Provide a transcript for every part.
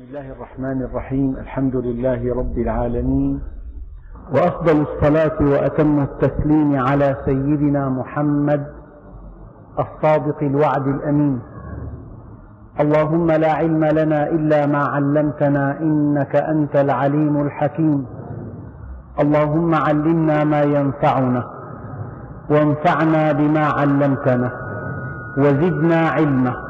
بسم الله الرحمن الرحيم. الحمد لله رب العالمين. وأفضل الصلاة وأتم التسليم على سيدنا محمد الصادق الوعد الأمين. اللهم لا علم لنا إلا ما علمتنا إنك أنت العليم الحكيم. اللهم علمنا ما ينفعنا وانفعنا بما علمتنا وزدنا علما.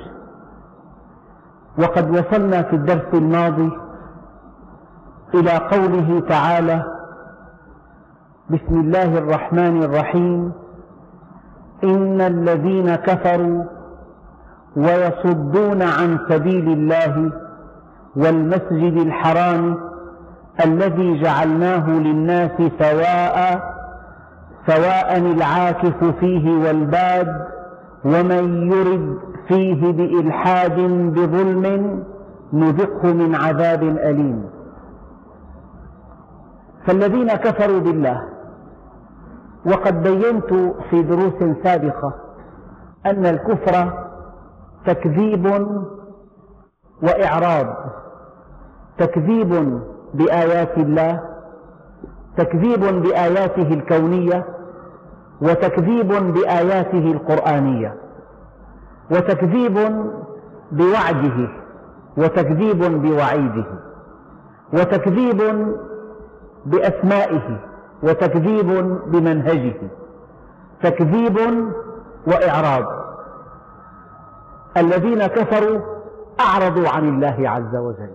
وقد وصلنا في الدرس الماضي إلى قوله تعالى بسم الله الرحمن الرحيم. إن الذين كفروا ويصدون عن سبيل الله والمسجد الحرام الذي جعلناه للناس سواء سواء العاكف فيه والباد ومن يرد فيه بإلحاد بظلم نذقه من عذاب أليم. فالذين كفروا بالله وقد بينت في دروس سابقة أن الكفر تكذيب وإعراض تكذيب بآيات الله تكذيب بآياته الكونية وتكذيب بآياته القرآنية. وتكذيب بوعده وتكذيب بوعيده وتكذيب بأسمائه وتكذيب بمنهجه تكذيب وإعراض. الذين كفروا أعرضوا عن الله عز وجل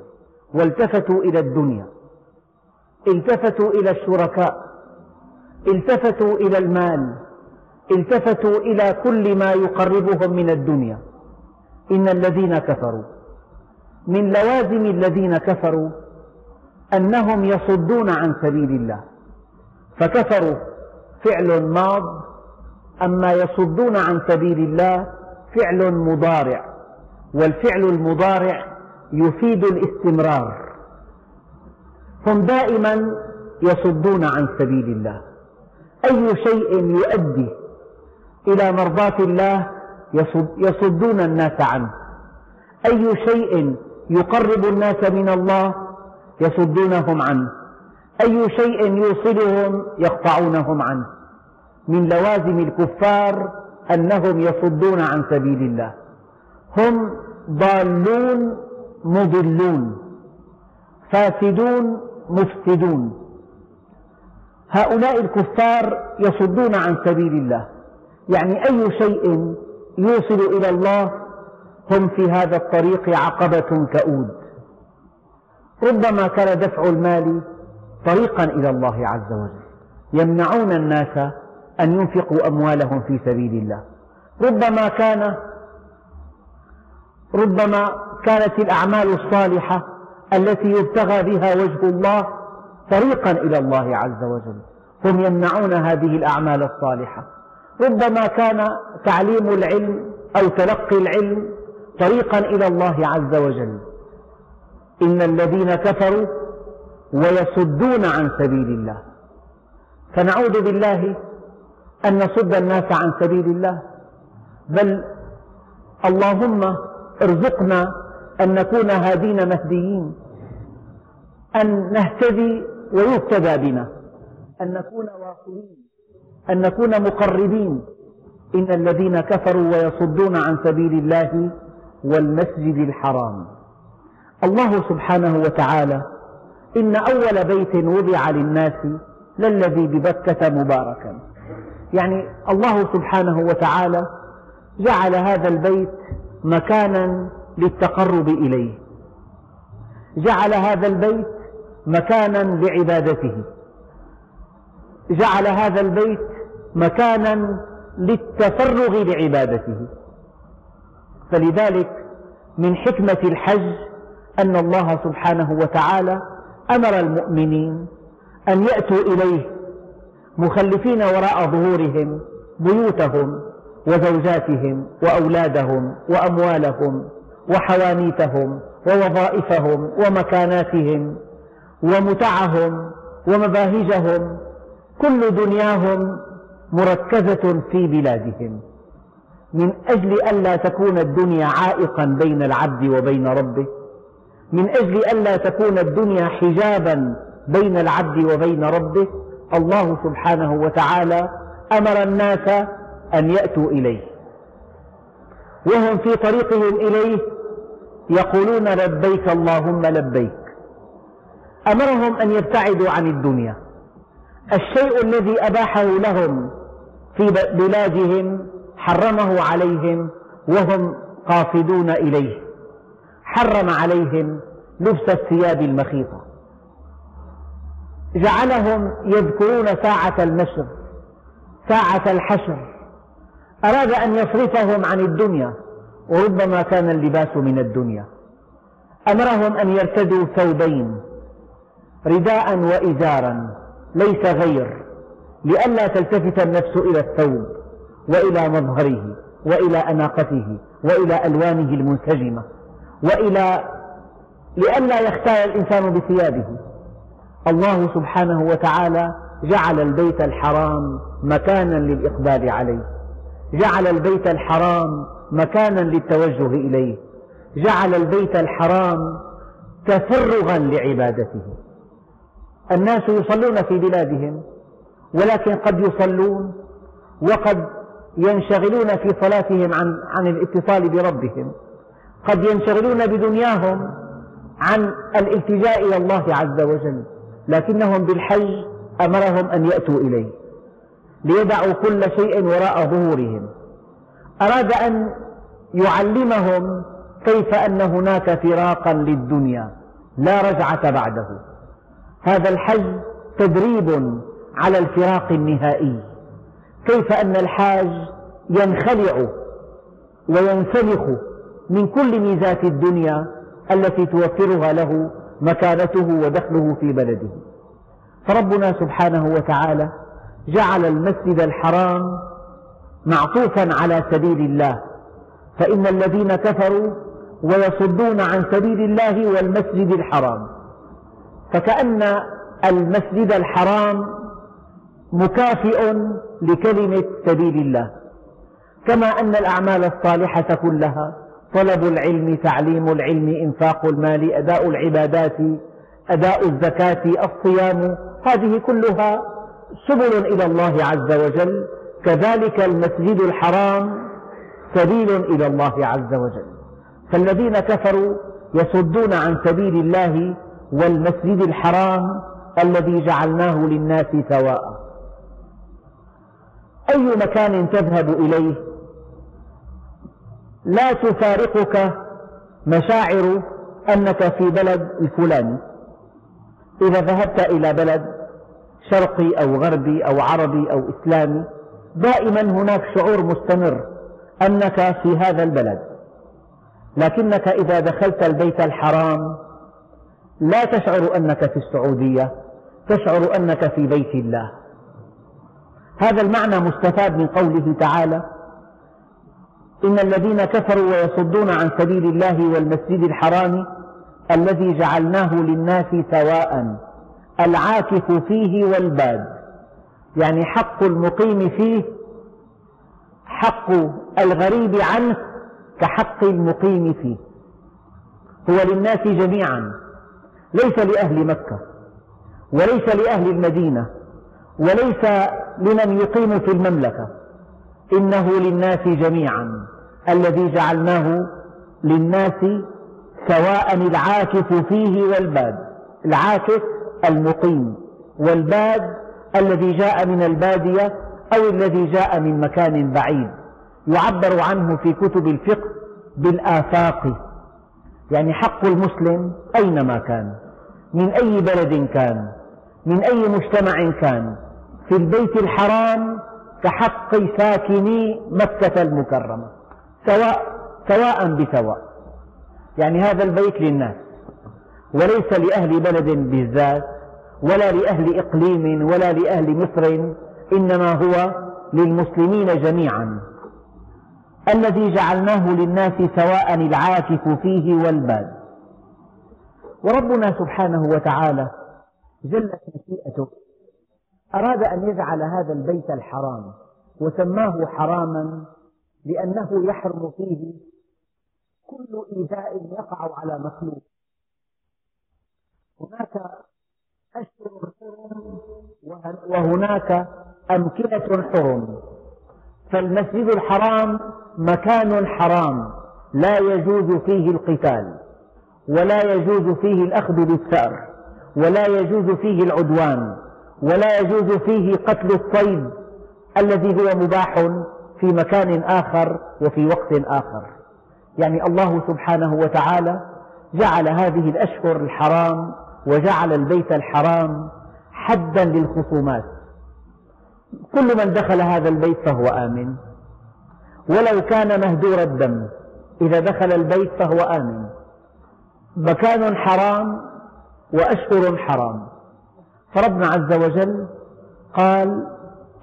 والتفتوا إلى الدنيا التفتوا إلى الشركاء التفتوا إلى المال التفتوا إلى كل ما يقربهم من الدنيا. إن الذين كفروا من لوازم الذين كفروا أنهم يصدون عن سبيل الله. فكفروا فعل ماض أما يصدون عن سبيل الله فعل مضارع. والفعل المضارع يفيد الاستمرار. هم دائما يصدون عن سبيل الله. أي شيء يؤدي إلى مرضاة الله يصدون الناس عنه. أي شيء يقرب الناس من الله يصدونهم عنه. أي شيء يوصلهم يقطعونهم عنه. من لوازم الكفار أنهم يصدون عن سبيل الله. هم ضالون مضلون. فاسدون مفسدون. هؤلاء الكفار يصدون عن سبيل الله. يعني أي شيء يوصل إلى الله هم في هذا الطريق عقبة كؤود ربما كان دفع المال طريقا إلى الله عز وجل. يمنعون الناس أن ينفقوا أموالهم في سبيل الله. ربما كان ربما كانت الأعمال الصالحة التي يبتغى بها وجه الله طريقا إلى الله عز وجل. هم يمنعون هذه الأعمال الصالحة. ربما كان تعليم العلم أو تلقي العلم طريقا إلى الله عز وجل. إن الذين كفروا ويصدون عن سبيل الله. فنعوذ بالله أن نصد الناس عن سبيل الله. بل اللهم ارزقنا أن نكون هادين مهديين. أن نهتدي ويهتدى بنا. أن نكون واصلين. أن نكون مقربين. إن الذين كفروا ويصدون عن سبيل الله والمسجد الحرام. الله سبحانه وتعالى إن أول بيت وضع للناس للذي ببكة مباركا. يعني الله سبحانه وتعالى جعل هذا البيت مكانا للتقرب إليه. جعل هذا البيت مكانا لعبادته. جعل هذا البيت مكانا للتفرغ لعبادته. فلذلك من حكمة الحج أن الله سبحانه وتعالى أمر المؤمنين أن يأتوا إليه مخلفين وراء ظهورهم بيوتهم وزوجاتهم وأولادهم وأموالهم وحوانيتهم ووظائفهم ومكاناتهم ومتعهم ومباهجهم كل دنياهم مركزة في بلادهم. من أجل ألا تكون الدنيا عائقا بين العبد وبين ربه. من أجل ألا تكون الدنيا حجابا بين العبد وبين ربه. الله سبحانه وتعالى أمر الناس أن يأتوا إليه. وهم في طريقهم إليه يقولون لبيك اللهم لبيك. أمرهم أن يبتعدوا عن الدنيا. الشيء الذي أباحه لهم في بلادهم حرمه عليهم وهم قاصدون إليه. حرم عليهم لبس الثياب المخيطة. جعلهم يذكرون ساعة المشر ساعة الحشر. أراد أن يصرفهم عن الدنيا وربما كان اللباس من الدنيا. أمرهم أن يرتدوا ثوبين رداء وإزارا ليس غير. لئلا تلتفت النفس إلى الثوب وإلى مظهره وإلى أناقته وإلى ألوانه المنسجمة وإلى لئلا يختال الإنسان بثيابه. الله سبحانه وتعالى جعل البيت الحرام مكانا للإقبال عليه. جعل البيت الحرام مكانا للتوجه إليه. جعل البيت الحرام تفرغا لعبادته. الناس يصلون في بلادهم ولكن قد يصلون وقد ينشغلون في صلاتهم عن عن الاتصال بربهم. قد ينشغلون بدنياهم عن الالتجاء إلى الله عز وجل. لكنهم بالحج أمرهم أن يأتوا إليه ليدعوا كل شيء وراء ظهورهم. أراد أن يعلمهم كيف أن هناك فراقا للدنيا لا رجعة بعده. هذا الحج تدريب على الفراق النهائي. كيف أن الحاج ينخلع وينسلخ من كل ميزات الدنيا التي توفرها له مكانته ودخله في بلده. فربنا سبحانه وتعالى جعل المسجد الحرام معطوفا على سبيل الله. فإن الذين كفروا ويصدون عن سبيل الله والمسجد الحرام. فكأن المسجد الحرام مكافئ لكلمة سبيل الله. كما أن الأعمال الصالحة كلها طلب العلم تعليم العلم إنفاق المال أداء العبادات أداء الزكاة الصيام هذه كلها سبل إلى الله عز وجل. كذلك المسجد الحرام سبيل إلى الله عز وجل. فالذين كفروا يصدون عن سبيل الله والمسجد الحرام الذي جعلناه للناس سواء. أي مكان تذهب إليه؟ لا تفارقك مشاعر أنك في بلد الفلاني. إذا ذهبت إلى بلد شرقي أو غربي أو عربي أو إسلامي دائما هناك شعور مستمر أنك في هذا البلد. لكنك إذا دخلت البيت الحرام لا تشعر أنك في السعودية تشعر أنك في بيت الله. هذا المعنى مستفاد من قوله تعالى إن الذين كفروا ويصدون عن سبيل الله والمسجد الحرام الذي جعلناه للناس سواء العاكف فيه والباد يعني حق المقيم فيه حق الغريب عنه كحق المقيم فيه. هو للناس جميعا ليس لأهل مكة وليس لأهل المدينة وليس لمن يقيم في المملكة. إنه للناس جميعا الذي جعلناه للناس سواء العاكف فيه والباد. العاكف المقيم والباد الذي جاء من البادية أو الذي جاء من مكان بعيد. يعبر عنه في كتب الفقه بالآفاق. يعني حق المسلم أينما كان من أي بلد كان من أي مجتمع كان في البيت الحرام كحق ساكني مكة المكرمة سواء سواء بسواء. يعني هذا البيت للناس. وليس لأهل بلد بالذات ولا لأهل إقليم ولا لأهل مصر إنما هو للمسلمين جميعا. الذي جعلناه للناس سواء العاكف فيه والباد. وربنا سبحانه وتعالى جلت مشيئته أراد أن يجعل هذا البيت الحرام وسماه حراما لأنه يحرم فيه كل إيذاء يقع على مخلوق. هناك أشهر حرم وهناك أمكنة حرم. فالمسجد الحرام مكان حرام لا يجوز فيه القتال ولا يجوز فيه الأخذ بالثأر ولا يجوز فيه العدوان. ولا يجوز فيه قتل الصيد الذي هو مباح في مكان آخر وفي وقت آخر. يعني الله سبحانه وتعالى جعل هذه الأشهر الحرام وجعل البيت الحرام حدا للخصومات. كل من دخل هذا البيت فهو آمن. ولو كان مهدور الدم إذا دخل البيت فهو آمن. مكان حرام وأشهر حرام. فربنا عز وجل قال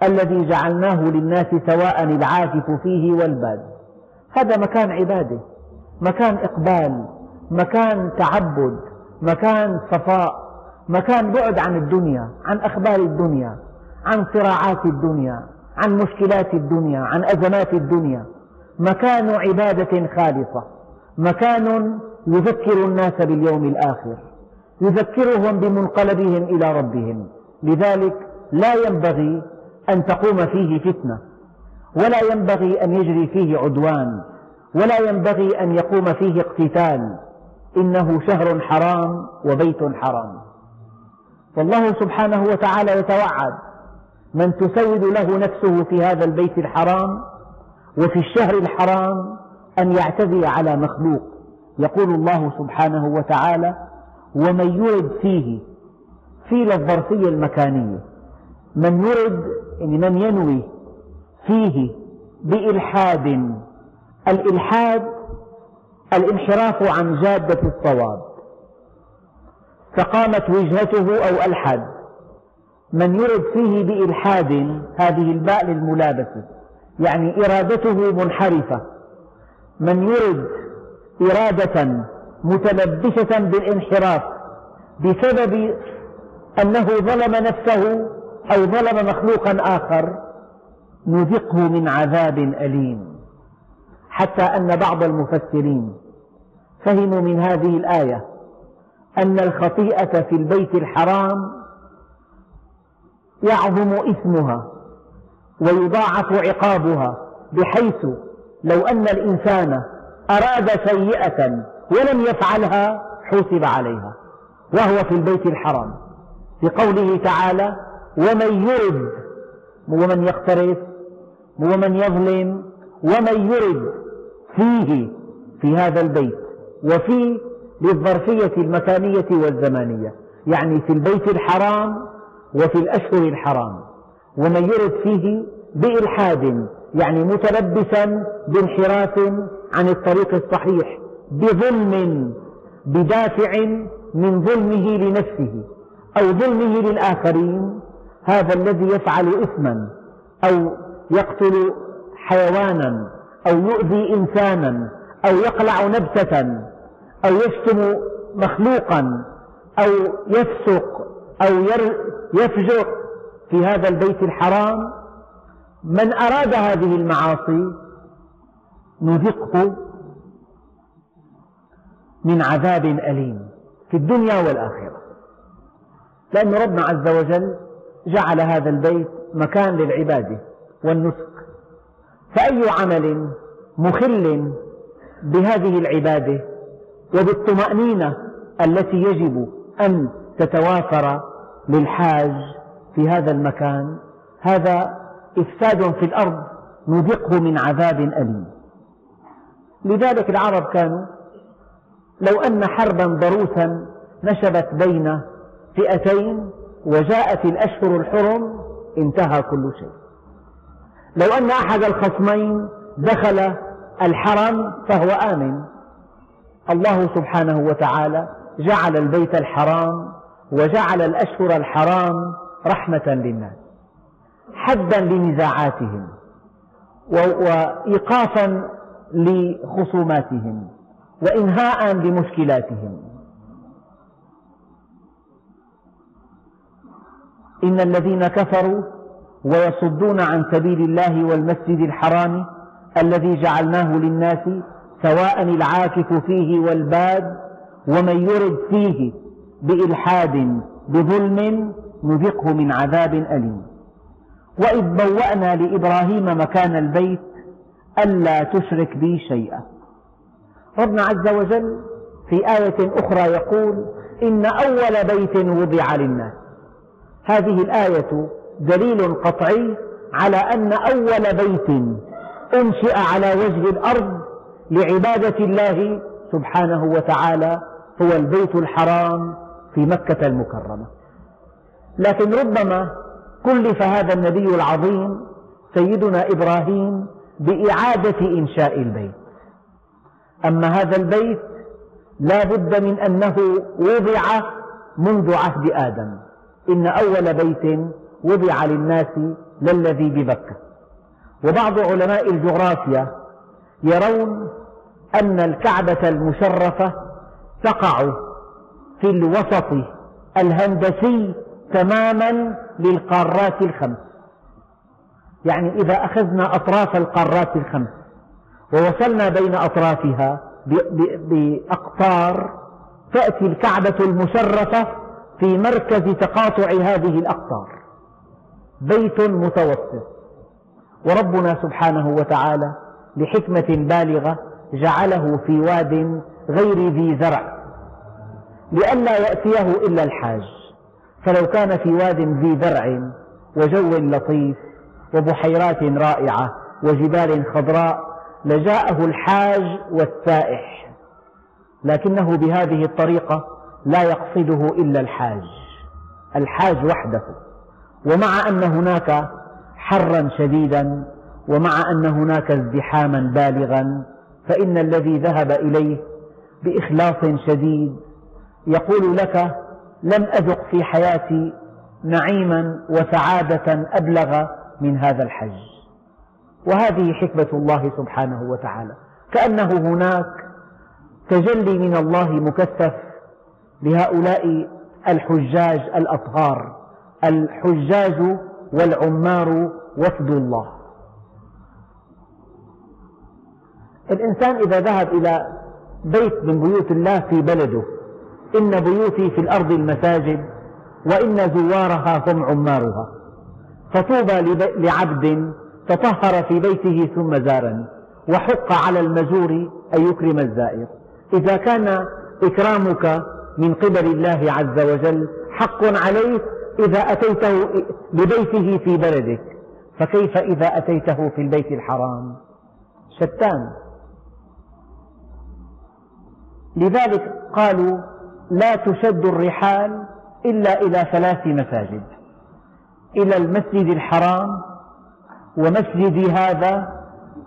الذي جعلناه للناس سواء العاكف فيه والباد. هذا مكان عبادة مكان إقبال مكان تعبد مكان صفاء مكان بعد عن الدنيا عن أخبار الدنيا عن صراعات الدنيا عن مشكلات الدنيا عن أزمات الدنيا. مكان عبادة خالصة مكان يذكر الناس باليوم الآخر. يذكرهم بمنقلبهم إلى ربهم. لذلك لا ينبغي أن تقوم فيه فتنة ولا ينبغي أن يجري فيه عدوان ولا ينبغي أن يقوم فيه اقتتال. إنه شهر حرام وبيت حرام. والله سبحانه وتعالى يتوعد من تسود له نفسه في هذا البيت الحرام وفي الشهر الحرام أن يعتدي على مخلوق. يقول الله سبحانه وتعالى ومن يرد فيه في للظرفية المكانية من يرد يعني من ينوي فيه بإلحاد الإلحاد الانحراف عن جادة الصواب فقامت وجهته أو ألحد من يرد فيه بإلحاد هذه الباء للملابسة يعني إرادته منحرفة من يرد إرادة متلبسة بالانحراف بسبب أنه ظلم نفسه أو ظلم مخلوقا آخر نذقه من عذاب أليم. حتى أن بعض المفسرين فهموا من هذه الآية أن الخطيئة في البيت الحرام يعظم إثمها ويضاعف عقابها بحيث لو أن الإنسان أراد سيئة ولم يفعلها حوسب عليها وهو في البيت الحرام. في قوله تعالى ومن يرد ومن يقترف ومن يظلم ومن يرد فيه في هذا البيت وفي للظرفية المكانية والزمانية يعني في البيت الحرام وفي الأشهر الحرام. ومن يرد فيه بإلحاد يعني متلبسا بانحراف عن الطريق الصحيح. بظلم بدافع من ظلمه لنفسه أو ظلمه للآخرين هذا الذي يفعل إثما أو يقتل حيوانا أو يؤذي إنسانا أو يقلع نبتة أو يشتم مخلوقا أو يفسق أو يفجر في هذا البيت الحرام. من أراد هذه المعاصي نذقه من عذاب أليم في الدنيا والآخرة. لأن ربنا عز وجل جعل هذا البيت مكان للعبادة والنسك. فأي عمل مخل بهذه العبادة وبالطمأنينة التي يجب أن تتوافر للحاج في هذا المكان هذا إفساد في الأرض نذقه من عذاب أليم. لذلك العرب كانوا لو أن حربا ضروسا نشبت بين فئتين وجاءت الأشهر الحرم انتهى كل شيء. لو أن أحد الخصمين دخل الحرم فهو آمن. الله سبحانه وتعالى جعل البيت الحرام وجعل الأشهر الحرام رحمة للناس حدا لنزاعاتهم وإيقافا لخصوماتهم. وإنهاء لمشكلاتهم إن الذين كفروا ويصدون عن سبيل الله والمسجد الحرام الذي جعلناه للناس سواء العاكف فيه والباد ومن يرد فيه بإلحاد بظلم نذقه من عذاب أليم. وإذ بوأنا لإبراهيم مكان البيت ألا تشرك بي شيئا. ربنا عز وجل في آية أخرى يقول إن أول بيت وضع للناس. هذه الآية دليل قطعي على أن أول بيت أنشئ على وجه الأرض لعبادة الله سبحانه وتعالى هو البيت الحرام في مكة المكرمة. لكن ربما كلف هذا النبي العظيم سيدنا إبراهيم بإعادة إنشاء البيت. أما هذا البيت لا بد من أنه وضع منذ عهد آدم. إن أول بيت وضع للناس للذي ببكة. وبعض علماء الجغرافيا يرون أن الكعبة المشرفة تقع في الوسط الهندسي تماما للقارات الخمس. يعني إذا أخذنا أطراف القارات الخمس. ووصلنا بين أطرافها بأقطار تأتي الكعبة المشرفة في مركز تقاطع هذه الأقطار. بيت متوسط. وربنا سبحانه وتعالى لحكمة بالغة جعله في واد غير ذي زرع. لئلا يأتيه إلا الحاج. فلو كان في واد ذي درع وجو لطيف وبحيرات رائعة وجبال خضراء لجاءه الحاج والسائح لكنه بهذه الطريقة لا يقصده إلا الحاج الحاج وحده ومع أن هناك حرا شديدا ومع أن هناك ازدحاما بالغا فإن الذي ذهب إليه بإخلاص شديد يقول لك لم أذق في حياتي نعيما وسعادة أبلغ من هذا الحج. وهذه حكمة الله سبحانه وتعالى. كأنه هناك تجلي من الله مكثف لهؤلاء الحجاج الأطهار. الحجاج والعمار وفد الله. الإنسان إذا ذهب إلى بيت من بيوت الله في بلده إن بيوتي في الأرض المساجد وإن زوارها هم عمارها. فطوبى لعبد تطهر في بيته ثم زارني. وحق على المزور أن يكرم الزائر. إذا كان إكرامك من قبل الله عز وجل حق عليك إذا أتيته لبيته في بلدك فكيف إذا أتيته في البيت الحرام؟ شتان. لذلك قالوا لا تشد الرحال إلا إلى ثلاث مساجد. إلى المسجد الحرام ومسجد هذا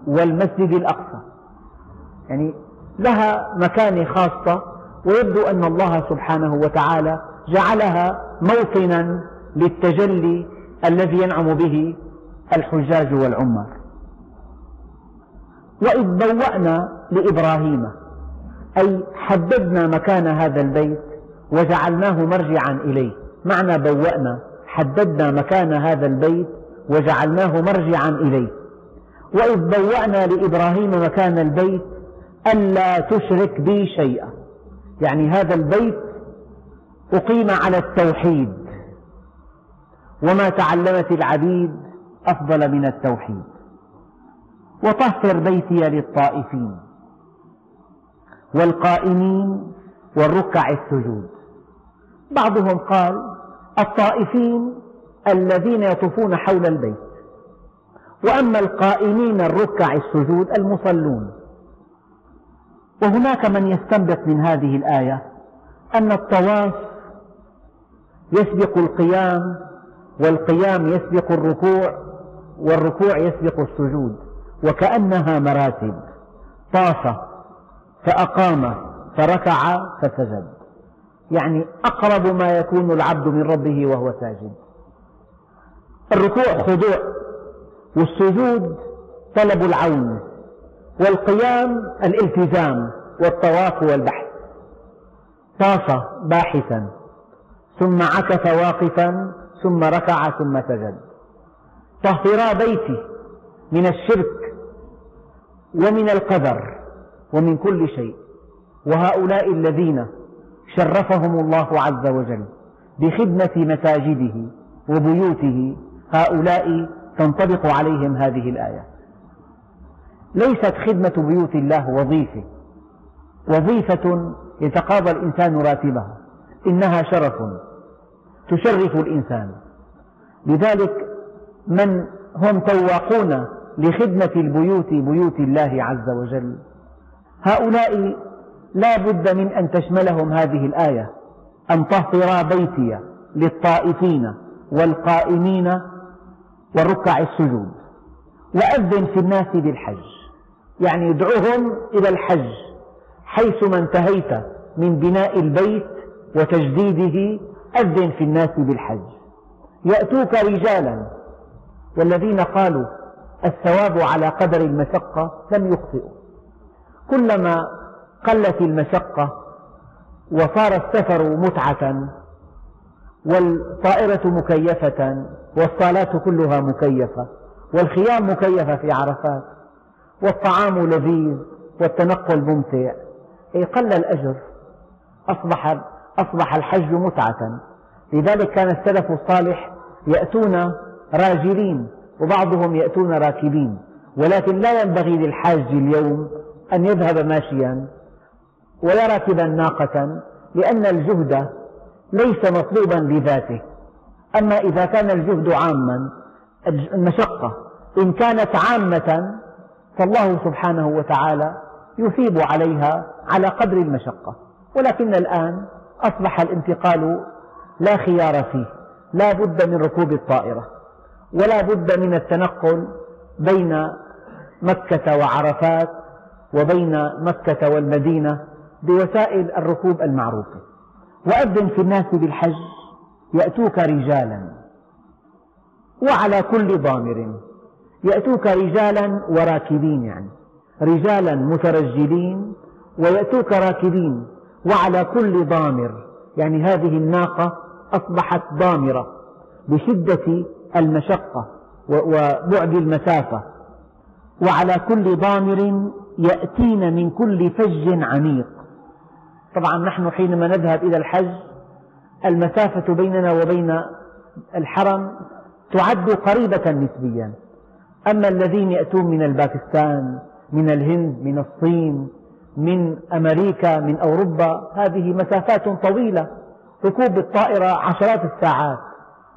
والمسجد الأقصى. يعني لها مكانة خاصة ويبدو أن الله سبحانه وتعالى جعلها موطنا للتجلي الذي ينعم به الحجاج والعمار وإذ بوأنا لإبراهيم أي حددنا مكان هذا البيت وجعلناه مرجعا إليه. معنى بوأنا حددنا مكان هذا البيت وجعلناه مرجعا إليه. وإذ بوأنا لإبراهيم مكان البيت ألا تشرك بي شيئا. يعني هذا البيت أقيم على التوحيد. وما تعلمت العبيد أفضل من التوحيد. وطهر بيتي للطائفين والقائمين والركع السجود. بعضهم قال الطائفين الذين يطوفون حول البيت. وأما القائمين الركع السجود المصلون. وهناك من يستنبط من هذه الآية أن الطواف يسبق القيام والقيام يسبق الركوع والركوع يسبق السجود. وكأنها مراتب. طاف فأقام فركع فسجد. يعني أقرب ما يكون العبد من ربه وهو ساجد. الركوع خضوع والسجود طلب العون والقيام الالتزام والطواف والبحث. طاف باحثا ثم عكف واقفا ثم ركع ثم سجد. طهرا بيتي من الشرك ومن القدر ومن كل شيء. وهؤلاء الذين شرفهم الله عز وجل بخدمة مساجده وبيوته هؤلاء تنطبق عليهم هذه الآية. ليست خدمة بيوت الله وظيفة. وظيفة يتقاضى الإنسان راتبها. إنها شرف تشرف الإنسان. لذلك من هم تواقون لخدمة البيوت بيوت الله عز وجل. هؤلاء لا بد من أن تشملهم هذه الآية. أن طهرا بيتي للطائفين والقائمين والركع السجود. وأذن في الناس بالحج. يعني ادعوهم إلى الحج. حيثما انتهيت من بناء البيت وتجديده أذن في الناس بالحج. يأتوك رجالا والذين قالوا الثواب على قدر المشقة لم يخطئوا. كلما قلت المشقة وصار السفر متعة والطائرة مكيفة والصالات كلها مكيفة والخيام مكيفة في عرفات والطعام لذيذ والتنقل ممتع. قل الأجر أصبح, أصبح الحج متعة. لذلك كان السلف الصالح يأتون راجلين وبعضهم يأتون راكبين. ولكن لا ينبغي للحاج اليوم أن يذهب ماشيا ولا راكبا ناقة لأن الجهد ليس مطلوبا لذاته أما إذا كان الجهد عاما المشقة إن كانت عامة فالله سبحانه وتعالى يثيب عليها على قدر المشقة. ولكن الآن أصبح الانتقال لا خيار فيه. لا بد من ركوب الطائرة. ولا بد من التنقل بين مكة وعرفات وبين مكة والمدينة بوسائل الركوب المعروفة. وأذن في الناس بالحج يأتوك رجالا وعلى كل ضامر يأتوك رجالا وراكبين يعني رجالا مترجلين ويأتوك راكبين وعلى كل ضامر يعني هذه الناقة أصبحت ضامرة بشدة المشقة وبعد المسافة. وعلى كل ضامر يأتين من كل فج عميق. طبعا نحن حينما نذهب إلى الحج المسافة بيننا وبين الحرم تعد قريبة نسبيا. أما الذين يأتون من الباكستان من الهند من الصين من أمريكا من أوروبا هذه مسافات طويلة. ركوب الطائرة عشرات الساعات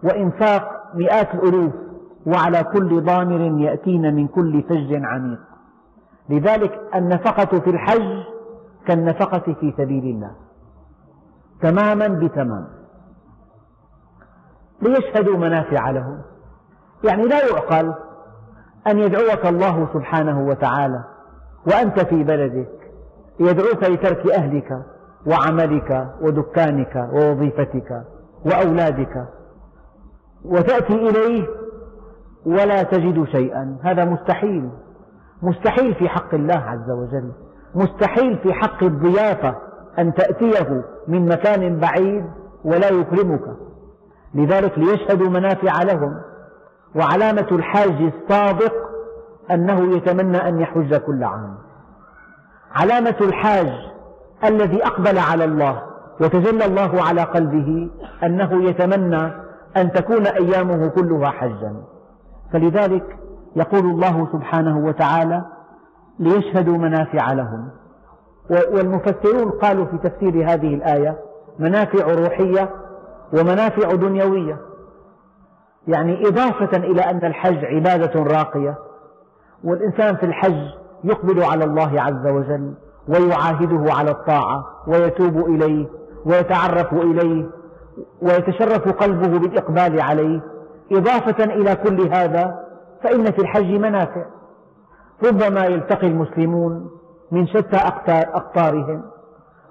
وإنفاق مئات الألوف وعلى كل ضامر يأتين من كل فج عميق. لذلك النفقة في الحج كالنفقة في سبيل الله. تماما بتمام. ليشهدوا منافع لهم. يعني لا يعقل أن يدعوك الله سبحانه وتعالى وأنت في بلدك يدعوك لترك أهلك وعملك ودكانك ووظيفتك وأولادك. وتأتي إليه ولا تجد شيئا. هذا مستحيل. مستحيل في حق الله عز وجل. مستحيل في حق الضيافة أن تأتيه من مكان بعيد ولا يكرمك. لذلك ليشهدوا منافع لهم. وعلامة الحاج الصادق أنه يتمنى أن يحج كل عام. علامة الحاج الذي أقبل على الله وتجلى الله على قلبه أنه يتمنى أن تكون أيامه كلها حجا. فلذلك يقول الله سبحانه وتعالى ليشهدوا منافع لهم. والمفسرون قالوا في تفسير هذه الآية منافع روحية ومنافع دنيوية. يعني إضافة إلى أن الحج عبادة راقية والإنسان في الحج يقبل على الله عز وجل ويعاهده على الطاعة ويتوب إليه ويتعرف إليه ويتشرف قلبه بالإقبال عليه. إضافة إلى كل هذا فإن في الحج منافع. ربما يلتقي المسلمون من شتى أقطارهم.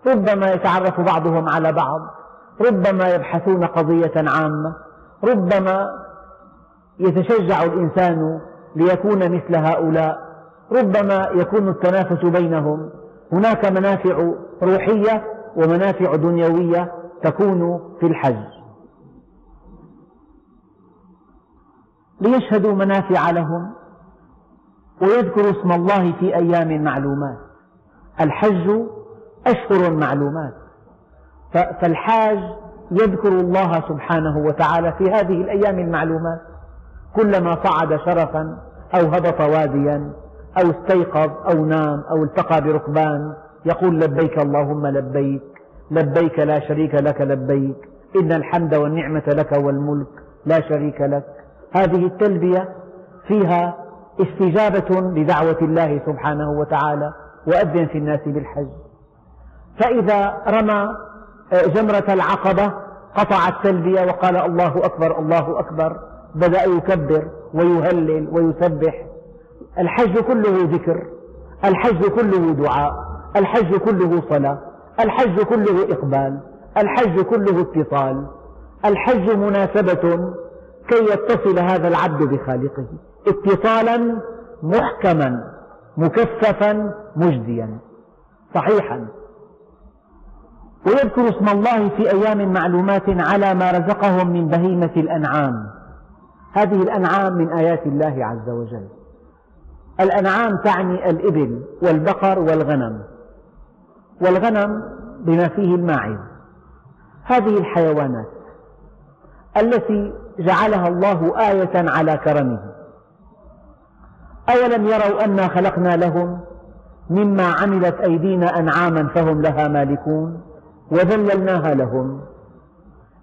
ربما يتعرف بعضهم على بعض. ربما يبحثون قضية عامة. ربما يتشجع الإنسان ليكون مثل هؤلاء. ربما يكون التنافس بينهم. هناك منافع روحية ومنافع دنيوية تكون في الحج. ليشهدوا منافع لهم. ويذكروا اسم الله في أيام معلومات. الحج أشهر معلومات. فالحاج يذكر الله سبحانه وتعالى في هذه الأيام المعلومات. كلما صعد شرفا أو هبط واديا أو استيقظ أو نام أو التقى بركبان يقول لبيك اللهم لبيك لبيك لا شريك لك لبيك إن الحمد والنعمة لك والملك لا شريك لك. هذه التلبية فيها استجابة لدعوة الله سبحانه وتعالى وأذن في الناس بالحج. فإذا رمى جمرة العقبة قطع التلبية وقال الله أكبر الله أكبر بدأ يكبر ويهلل ويسبح. الحج كله ذكر الحج كله دعاء الحج كله صلاة الحج كله إقبال الحج كله اتصال. الحج مناسبة كي يتصل هذا العبد بخالقه. اتصالا محكما مكثفا مجديا. صحيحا. ويذكر اسم الله في أيام معلومات على ما رزقهم من بهيمة الأنعام. هذه الأنعام من آيات الله عز وجل. الأنعام تعني الإبل والبقر والغنم. والغنم بما فيه الماعز. هذه الحيوانات التي جعلها الله آية على كرمه. أولم يروا أنا خلقنا لهم مما عملت أيدينا أنعاما فهم لها مالكون وذللناها لهم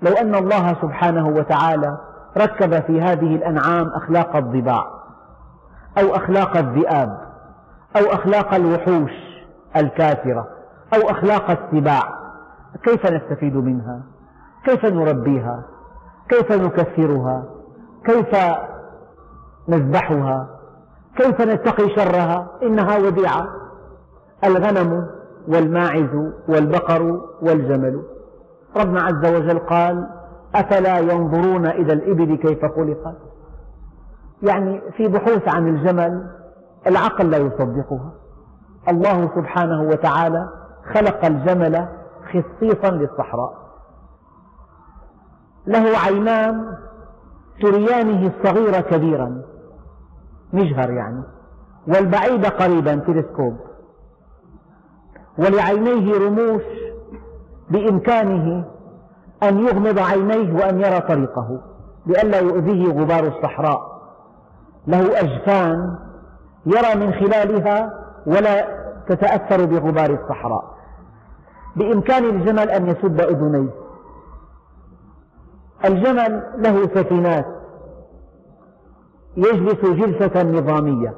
لو أن الله سبحانه وتعالى ركب في هذه الأنعام أخلاق الضباع أو أخلاق الذئاب أو أخلاق الوحوش الكافرة أو أخلاق السباع كيف نستفيد منها؟ كيف نربيها؟ كيف نكثرها؟ كيف نذبحها؟ كيف نتقي شرها؟ إنها وديعة. الغنم والماعز والبقر والجمل. ربنا عز وجل قال أفلا ينظرون إلى الإبل كيف خلقت؟ يعني في بحوث عن الجمل العقل لا يصدقها. الله سبحانه وتعالى خلق الجمل خصيصا للصحراء. له عينان تريانه الصغير كبيرا. مجهر يعني. والبعيد قريبا تلسكوب. ولعينيه رموش بإمكانه أن يغمض عينيه وأن يرى طريقه لئلا يؤذيه غبار الصحراء. له أجفان يرى من خلالها ولا تتأثر بغبار الصحراء. بإمكان الجمل أن يسد أذنيه. الجمل له سفينات. يجلس جلسة نظامية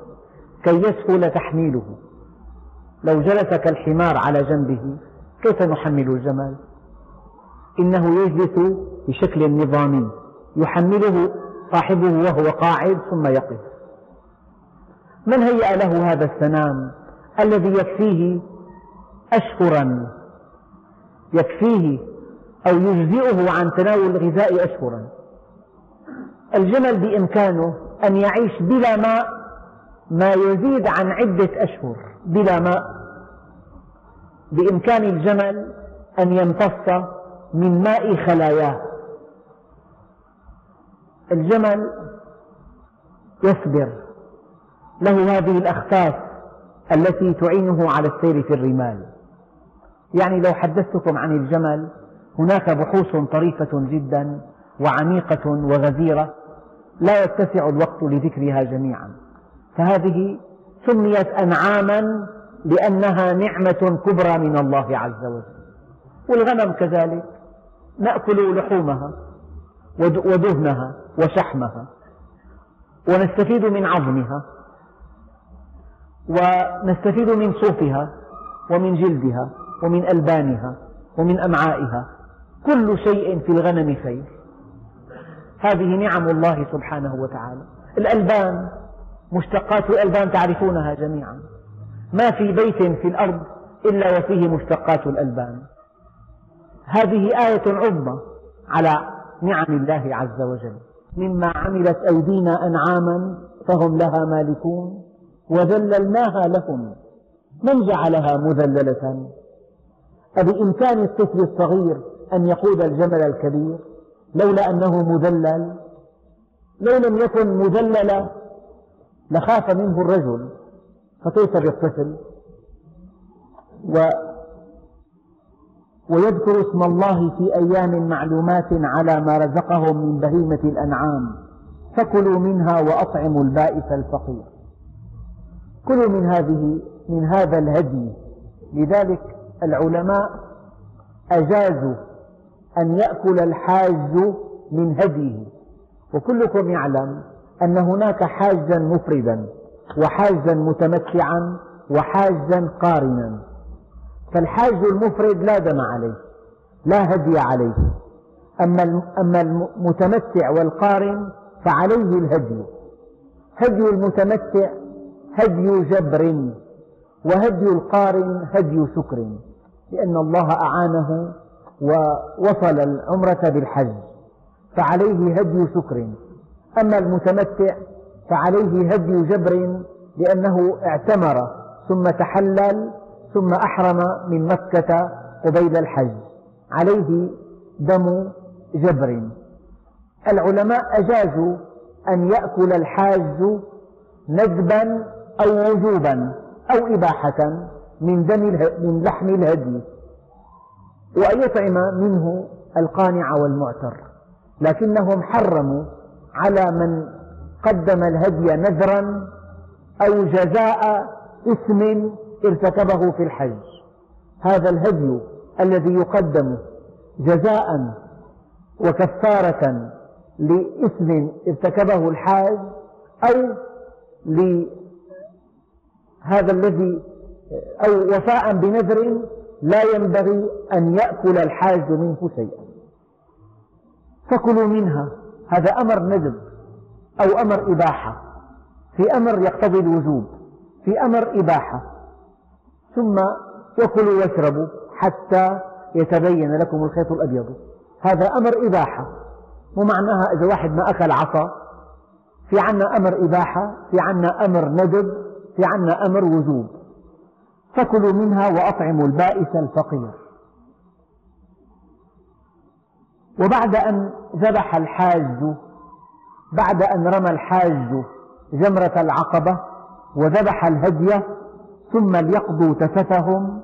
كي يسهل تحميله. لو جلس كالحمار على جنبه كيف نحمل الجمل إنه يجلس بشكل نظامي يحمله صاحبه وهو قاعد ثم يقف. من هيأ له هذا السنام الذي يكفيه أشهرا؟ يكفيه أو يجزئه عن تناول الغذاء أشهرا. الجمل بإمكانه أن يعيش بلا ماء ما يزيد عن عدة أشهر. بلا ماء. بإمكان الجمل أن يمتص من ماء خلاياه. الجمل يصبر. له هذه الأخفاف التي تعينه على السير في الرمال. يعني لو حدثتكم عن الجمل هناك بحوث طريفة جدا وعميقة وغزيرة لا يتسع الوقت لذكرها جميعا. فهذه سميت أنعاما لأنها نعمة كبرى من الله عز وجل. والغنم كذلك. نأكل لحومها ودهنها وشحمها ونستفيد من عظمها ونستفيد من صوفها ومن جلدها ومن ألبانها ومن أمعائها. كل شيء في الغنم خير. هذه نعم الله سبحانه وتعالى. الألبان مشتقات الألبان تعرفونها جميعا. ما في بيت في الأرض إلا وفيه مشتقات الألبان. هذه آية عظمى على نعم الله عز وجل. مما عملت أيدينا أنعاما فهم لها مالكون. وذللناها لهم. من جعلها مذللة؟ أبإمكان الطفل الصغير أن يقود الجمل الكبير. لولا أنه مذلل لو لم يكن مذللا لخاف منه الرجل فكيف بالطفل؟ و ويذكر اسم الله في أيام معلومات على ما رزقهم من بهيمة الأنعام فكلوا منها وأطعموا البائس الفقير. كلوا من هذه من هذا الهدي. لذلك العلماء أجازوا أن يأكل الحاج من هديه. وكلكم يعلم أن هناك حاجا مفردا وحاجا متمتعا وحاجا قارنا. فالحاج المفرد لا دم عليه لا هدي عليه. أما المتمتع والقارن فعليه الهدي. هدي المتمتع هدي جبر وهدي القارن هدي سكر لأن الله أعانه ووصل العمرة بالحج فعليه هدي سكر أما المتمتع فعليه هدي جبر لأنه اعتمر ثم تحلل ثم أحرم من مكة قبيل الحج. عليه دم جبر. العلماء أجازوا أن يأكل الحاج ندبا أو وجوبا أو إباحة من دم من لحم الهدي. وأن يطعم منه القانع والمعتر. لكنهم حرموا على من قدم الهدي نذرا أو جزاء إثم ارتكبه في الحج. هذا الهدي الذي يقدم جزاء وكفارة لإثم ارتكبه الحاج أو لهذا الذي أو وفاء بنذر لا ينبغي أن يأكل الحاج منه شيئا. فكلوا منها هذا أمر ندب أو أمر إباحة. في أمر يقتضي الوجوب في أمر إباحة. ثم وكلوا واشربوا حتى يتبين لكم الخيط الأبيض. هذا أمر إباحة. ومعناها إذا واحد ما أكل عصا في عنا أمر إباحة في عنا أمر ندب في عنا أمر وجوب. فكلوا منها وأطعموا البائس الفقير. وبعد أن ذبح الحاج بعد أن رمى الحاج جمرة العقبة وذبح الهدي ثم ليقضوا تفتهم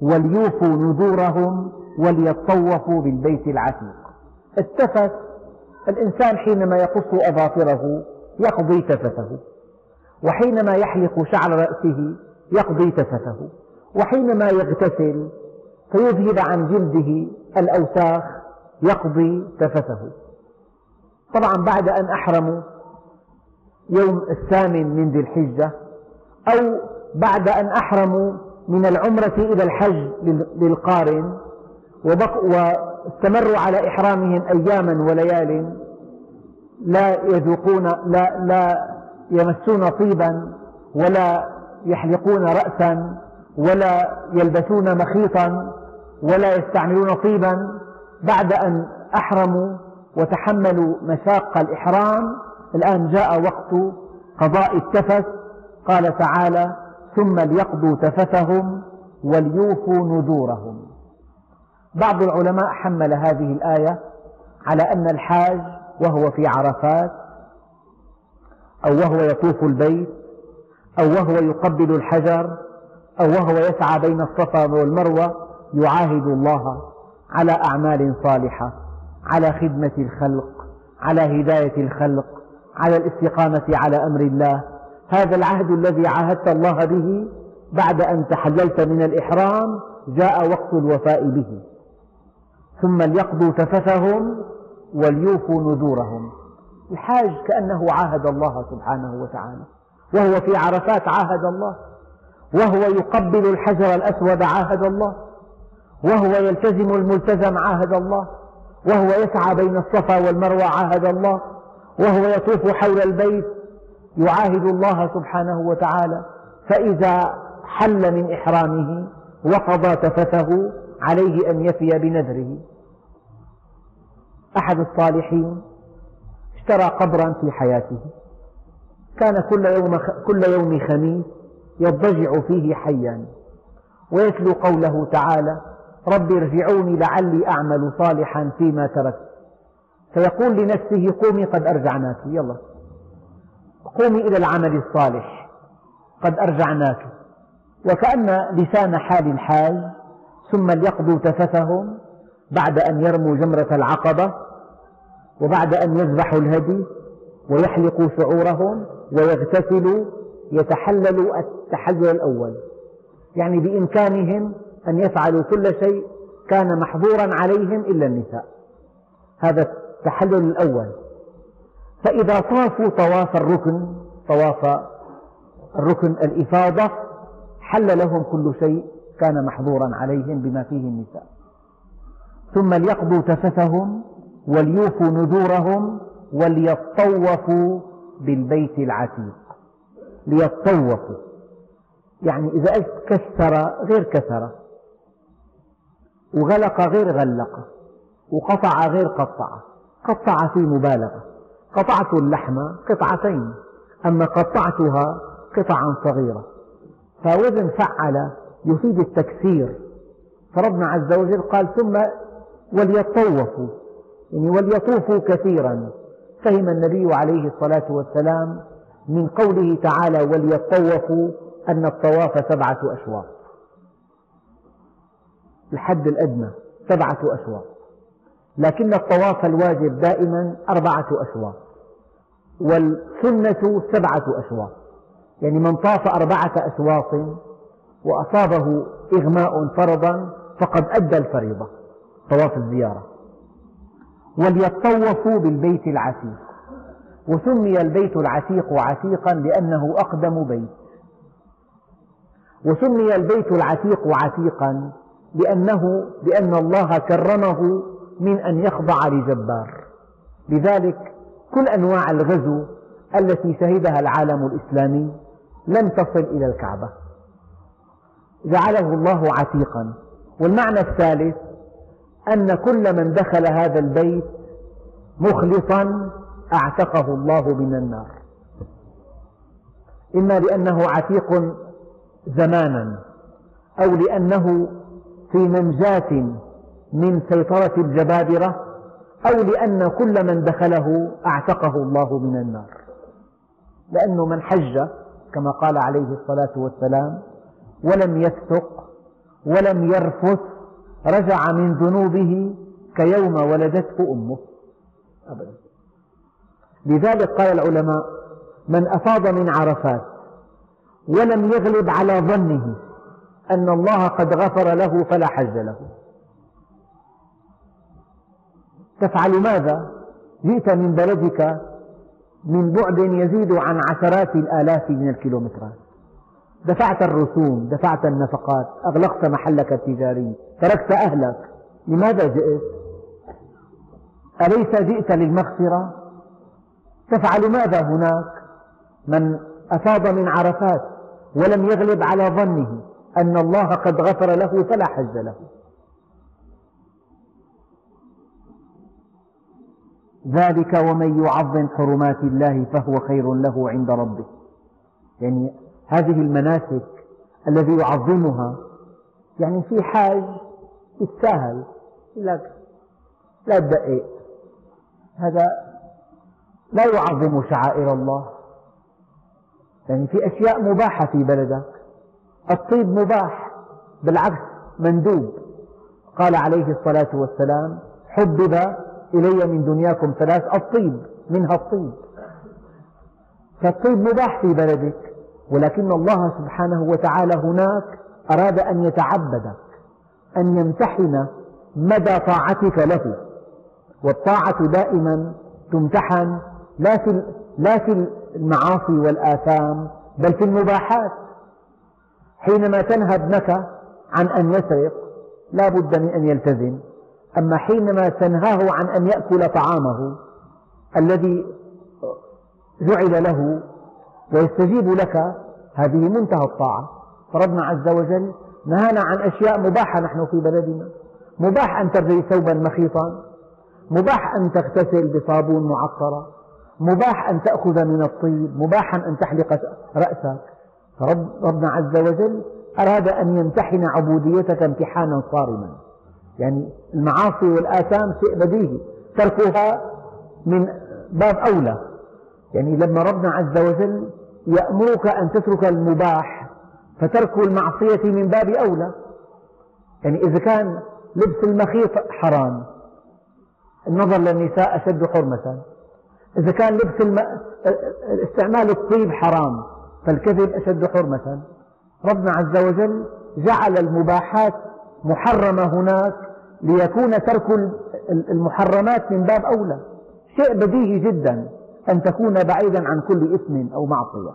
وليوفوا نذورهم وليطوفوا بالبيت العتيق. التفت الإنسان حينما يقص أظافره يقضي تفته وحينما يحلق شعر رأسه يقضي تفته وحينما يغتسل فيذهب عن جلده الأوساخ يقضي تفته طبعا بعد أن أحرموا يوم الثامن من ذي الحجة أو بعد أن أحرموا من العمرة إلى الحج للقارن واستمروا على إحرامهم أياما وليال لا يذوقون لا, لا يمسون طيبا ولا يحلقون رأسا ولا يلبسون مخيطا ولا يستعملون طيبا. بعد أن أحرموا وتحملوا مشاق الإحرام الآن جاء وقت قضاء التفث قال تعالى ثم ليقضوا تفثهم وليوفوا نذورهم. بعض العلماء حمل هذه الآية على أن الحاج وهو في عرفات أو وهو يطوف البيت أو وهو يقبل الحجر أو وهو يسعى بين الصفا والمروة يعاهد الله على أعمال صالحة على خدمة الخلق على هداية الخلق على الاستقامة على أمر الله. هذا العهد الذي عاهدت الله به بعد أن تحللت من الإحرام جاء وقت الوفاء به. ثم ليقضوا تفثهم وليوفوا نذورهم. الحاج كأنه عاهد الله سبحانه وتعالى. وهو في عرفات عاهد الله وهو يقبل الحجر الأسود عاهد الله وهو يلتزم الملتزم عاهد الله وهو يسعى بين الصفا والمروة عاهد الله وهو يطوف حول البيت يعاهد الله سبحانه وتعالى. فإذا حل من إحرامه وقضى تفثه عليه أن يفي بنذره. أحد الصالحين اشترى قبرا في حياته. كان كل يوم, كل يوم خميس يضجع فيه حيا ويتلو قوله تعالى رب ارجعوني لعلي أعمل صالحا فيما تركت فيقول لنفسه قومي قد أرجعناك يلا. قومي إلى العمل الصالح قد أرجعناك وكأن لسان حال الحاج ثم ليقضوا تفثهم بعد أن يرموا جمرة العقبة وبعد أن يذبحوا الهدي ويحلقوا شعورهم ويغتسلوا يتحللوا التحلل الأول. يعني بإمكانهم أن يفعلوا كل شيء كان محظورا عليهم إلا النساء. هذا التحلل الأول. فإذا طافوا طواف الركن طواف الركن الإفاضة حل لهم كل شيء كان محظورا عليهم بما فيه النساء. ثم ليقضوا تفثهم وليوفوا نذورهم وليطوفوا بالبيت العتيق. ليطوفوا. يعني إذا قلت كسر غير كسر. وغلق غير غلق. وقطع غير قطع. قطع في مبالغة. قطعت اللحم قطعتين. أما قطعتها قطعا صغيرة. فوزن فعل يفيد التكسير. فربنا عز وجل قال ثم وليطوفوا. يعني وليطوفوا كثيرا. فهم النبي عليه الصلاة والسلام من قوله تعالى وليطوفوا أن الطواف سبعة أشواط. الحد الأدنى سبعة أشواط. لكن الطواف الواجب دائما أربعة أشواط. والسنة سبعة أشواط. يعني من طاف أربعة أشواط وأصابه إغماء فرضا فقد أدى الفريضة طواف الزيارة. وليطوفوا بالبيت العتيق. وسمي البيت العتيق عتيقا لأنه أقدم بيت. وسمي البيت العتيق عتيقا لأنه لأن الله كرمه من أن يخضع لجبار. لذلك كل أنواع الغزو التي شهدها العالم الإسلامي لم تصل إلى الكعبة. جعله الله عتيقا. والمعنى الثالث أن كل من دخل هذا البيت مخلصا أعتقه الله من النار. إما لأنه عتيق زمانا أو لأنه في منجاة من سيطرة الجبابرة أو لأن كل من دخله أعتقه الله من النار. لأنه من حج كما قال عليه الصلاة والسلام ولم يفسق ولم يرفث رجع من ذنوبه كيوم ولدته أمه. أبدا. لذلك قال العلماء من أفاض من عرفات ولم يغلب على ظنه أن الله قد غفر له فلا حج له. تفعل ماذا؟ جئت من بلدك من بعد يزيد عن عشرات الآلاف من الكيلومترات. دفعت الرسوم دفعت النفقات أغلقت محلك التجاري تركت أهلك لماذا جئت؟ أليس جئت للمغفرة؟ تفعل ماذا هناك؟ من أفاض من عرفات ولم يغلب على ظنه أن الله قد غفر له فلا حج له ذلك ومن يعظم حرمات الله فهو خير له عند ربه يعني هذه المناسك الذي يعظمها. يعني في حاج يتساهل يقول لك لا تدقق هذا لا يعظم شعائر الله. يعني في أشياء مباحة في بلدك. الطيب مباح بالعكس مندوب. قال عليه الصلاة والسلام حبب إلي من دنياكم ثلاث الطيب منها الطيب. فالطيب مباح في بلدك. ولكن الله سبحانه وتعالى هناك أراد أن يتعبدك أن يمتحن مدى طاعتك له. والطاعة دائما تمتحن لا في لا في المعاصي والآثام بل في المباحات. حينما تنهى ابنك عن أن يسرق لا بد من أن يلتزم. أما حينما تنهاه عن أن يأكل طعامه الذي جعل له ويستجيب لك هذه منتهى الطاعة. فربنا عز وجل نهانا عن أشياء مباحة نحن في بلدنا. مباح أن ترتدي ثوبا مخيطا. مباح أن تغتسل بصابون معطرة مباح أن تأخذ من الطيب. مباحا أن تحلق رأسك. ربنا عز وجل أراد أن يمتحن عبوديتك امتحانا صارما. يعني المعاصي والآثام شيء بديهي. تركها من باب أولى. يعني لما ربنا عز وجل يأمرك أن تترك المباح فترك المعصية من باب أولى يعني إذا كان لبس المخيط حرام النظر للنساء أشد حرمة إذا كان لبس الم... استعمال الطيب حرام فالكذب أشد حرمة. ربنا عز وجل جعل المباحات محرمة هناك ليكون ترك المحرمات من باب أولى شيء بديهي جدا. أن تكون بعيدا عن كل إثم أو معصية.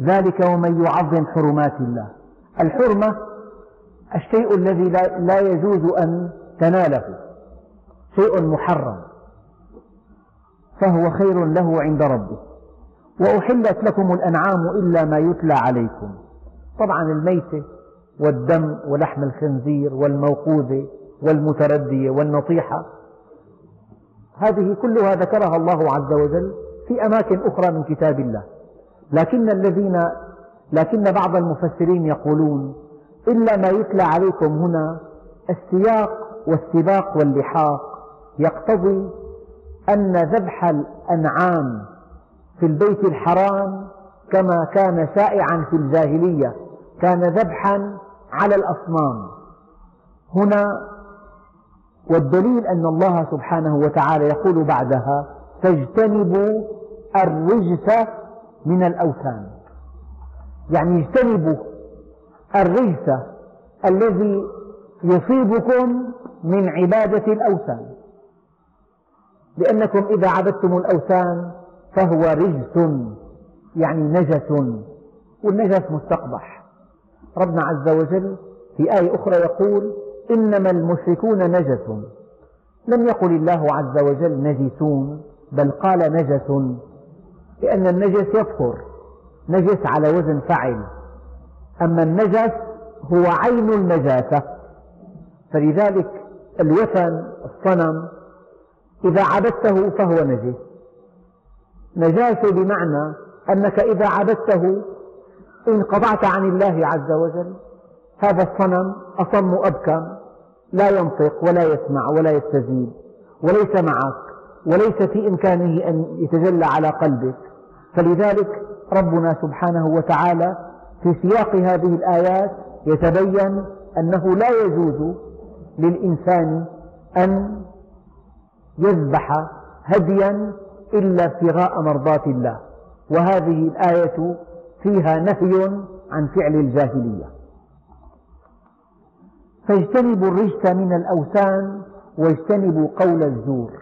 ذلك ومن يعظم حرمات الله. الحرمة الشيء الذي لا يجوز أن تناله. شيء محرم. فهو خير له عند ربه. وأحلت لكم الأنعام إلا ما يتلى عليكم. طبعا الميتة والدم ولحم الخنزير والموقوذة والمتردية والنطيحة هذه كلها ذكرها الله عز وجل في أماكن أخرى من كتاب الله. لكن الذين لكن بعض المفسرين يقولون إلا ما يتلى عليكم هنا السياق والسباق واللحاق. يقتضي أن ذبح الأنعام في البيت الحرام كما كان شائعا في الجاهلية كان ذبحا على الأصنام. هنا والدليل أن الله سبحانه وتعالى يقول بعدها فاجتنبوا الرجس من الأوثان. يعني اجتنبوا الرجس الذي يصيبكم من عبادة الأوثان. لأنكم إذا عبدتم الأوثان فهو رجس يعني نجس والنجس مستقبح. ربنا عز وجل في آية أخرى يقول إنما المشركون نجس. لم يقل الله عز وجل نجسون بل قال نجس لأن النجس يكفر نجس على وزن فعل أما النجس هو عين النجاسة. فلذلك الوثن الصنم إذا عبدته فهو نجس. نجاسة بمعنى أنك إذا عبدته انقطعت عن الله عز وجل هذا الصنم أصم أبكم لا ينطق ولا يسمع ولا يستجيب وليس معك وليس في إمكانه أن يتجلى على قلبك. فلذلك ربنا سبحانه وتعالى في سياق هذه الآيات يتبين أنه لا يجوز للإنسان أن يذبح هديا إلا ابتغاء مرضاة الله. وهذه الآية فيها نهي عن فعل الجاهلية. فاجتنبوا الرجس من الأوثان واجتنبوا قول الزور.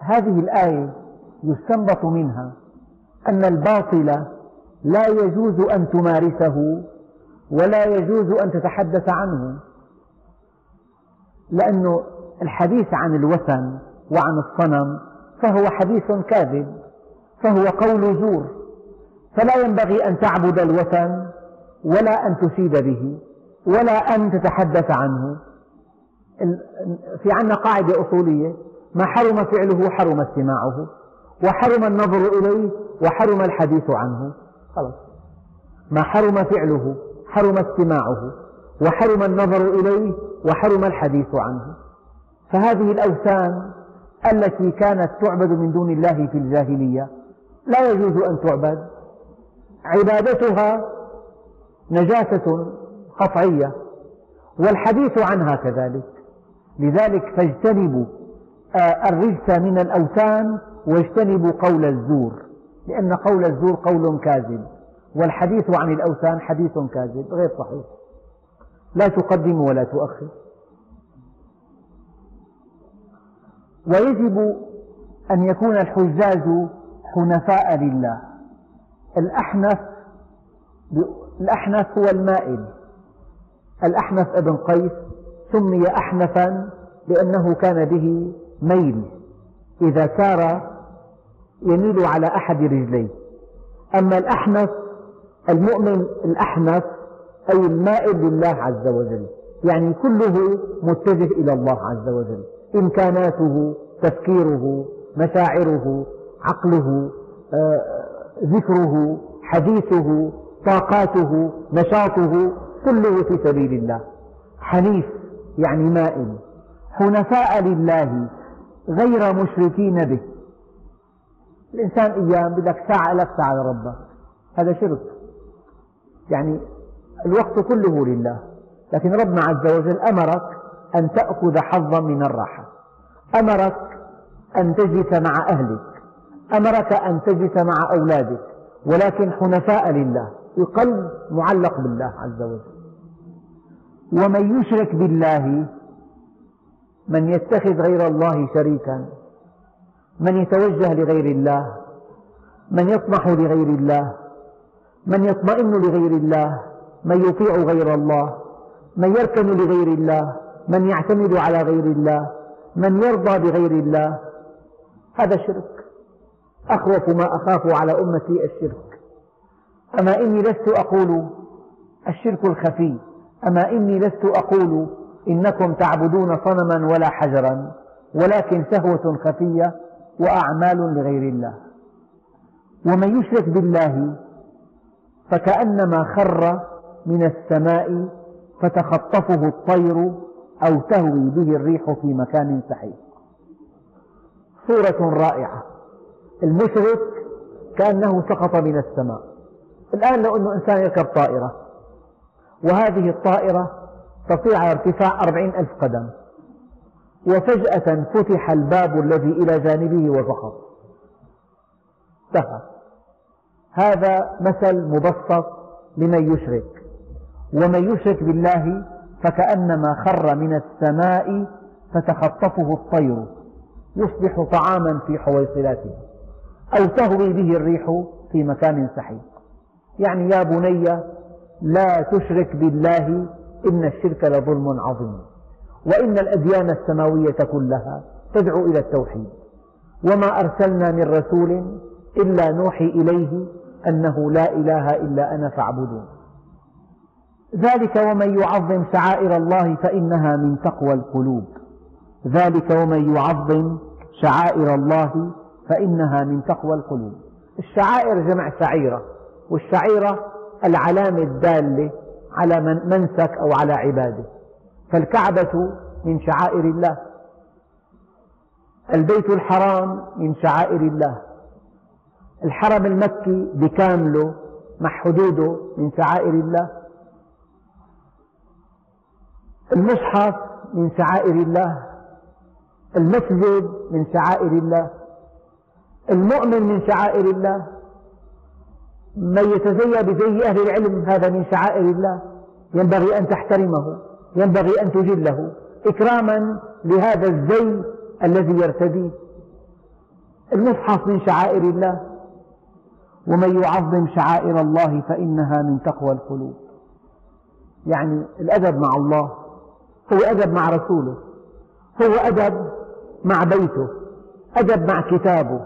هذه الآية يستنبط منها أن الباطل لا يجوز أن تمارسه ولا يجوز أن تتحدث عنه لأن الحديث عن الوثن وعن الصنم فهو حديث كاذب فهو قول زور. فلا ينبغي أن تعبد الوثن ولا أن تشيد به. ولا أن تتحدث عنه. في عنا قاعدة أصولية. ما حرم فعله حرم استماعه. وحرم النظر إليه وحرم الحديث عنه. خلاص. ما حرم فعله حرم استماعه. وحرم النظر إليه وحرم الحديث عنه. فهذه الأوثان التي كانت تعبد من دون الله في الجاهلية لا يجوز أن تعبد. عبادتها نجاسة قطعية والحديث عنها كذلك. لذلك فاجتنبوا آه، الرجس من الأوثان واجتنبوا قول الزور لأن قول الزور قول كاذب والحديث عن الأوثان حديث كاذب غير صحيح. لا تقدم ولا تؤخر. ويجب أن يكون الحجاج حنفاء لله. الأحنف الأحنف هو المائل الأحنف ابن قيس سمي أحنفا لأنه كان به ميل إذا سار يميل على أحد رجليه. أما الأحنف المؤمن الأحنف أي المائل لله عز وجل يعني كله متجه إلى الله عز وجل إمكاناته تفكيره مشاعره عقله آه، ذكره حديثه طاقاته نشاطه. كله في سبيل الله. حنيف يعني مائل. حنفاء لله غير مشركين به. الإنسان أيام بدك ساعة لك ساعة لربك هذا شرك. يعني الوقت كله لله. لكن ربنا عز وجل أمرك أن تأخذ حظا من الراحة. أمرك أن تجلس مع أهلك. أمرك أن تجلس مع أولادك. ولكن حنفاء لله. القلب معلق بالله عز وجل. ومن يشرك بالله من يتخذ غير الله شريكا من يتوجه لغير الله من يطمح لغير الله من يطمئن لغير الله من يطيع غير الله من يركن لغير الله من يعتمد على غير الله من يرضى بغير الله. هذا شرك. أخوف ما أخاف على أمتي الشرك. أما إني لست أقول الشرك الخفي. أما إني لست أقول إنكم تعبدون صنما ولا حجرا ولكن سهوة خفية وأعمال لغير الله. ومن يشرك بالله فكأنما خر من السماء فتخطفه الطير أو تهوي به الريح في مكان سحيق. صورة رائعة. المشرك كأنه سقط من السماء. الآن لو أن إنسان يركب طائرة وهذه الطائرة تطير على ارتفاع أربعين ألف قدم. وفجأة فتح الباب الذي إلى جانبه وسقط انتهى. هذا مثل مبسط لمن يشرك. ومن يشرك بالله فكأنما خر من السماء فتخطفه الطير. يصبح طعاما في حويصلاته. أو تهوي به الريح في مكان سحيق. يعني يا بني لا تشرك بالله إن الشرك لظلم عظيم. وإن الأديان السماوية كلها تدعو إلى التوحيد. وما أرسلنا من رسول إلا نوحي إليه أنه لا إله إلا أنا فاعبدون. ذلك ومن يعظم شعائر الله فإنها من تقوى القلوب. ذلك ومن يعظم شعائر الله فإنها من تقوى القلوب. الشعائر جمع شعيرة والشعيرة العلامة الدالة على منسك أو على عبادة. فالكعبة من شعائر الله. البيت الحرام من شعائر الله. الحرم المكي بكامله مع حدوده من شعائر الله. المصحف من شعائر الله. المسجد من شعائر الله. المؤمن من شعائر الله. من يتزيى بزي أهل العلم هذا من شعائر الله. ينبغي أن تحترمه ينبغي أن تجله إكراما لهذا الزي الذي يرتديه المصحف من شعائر الله. ومن يعظم شعائر الله فإنها من تقوى القلوب. يعني الأدب مع الله. هو أدب مع رسوله. هو أدب مع بيته. أدب مع كتابه.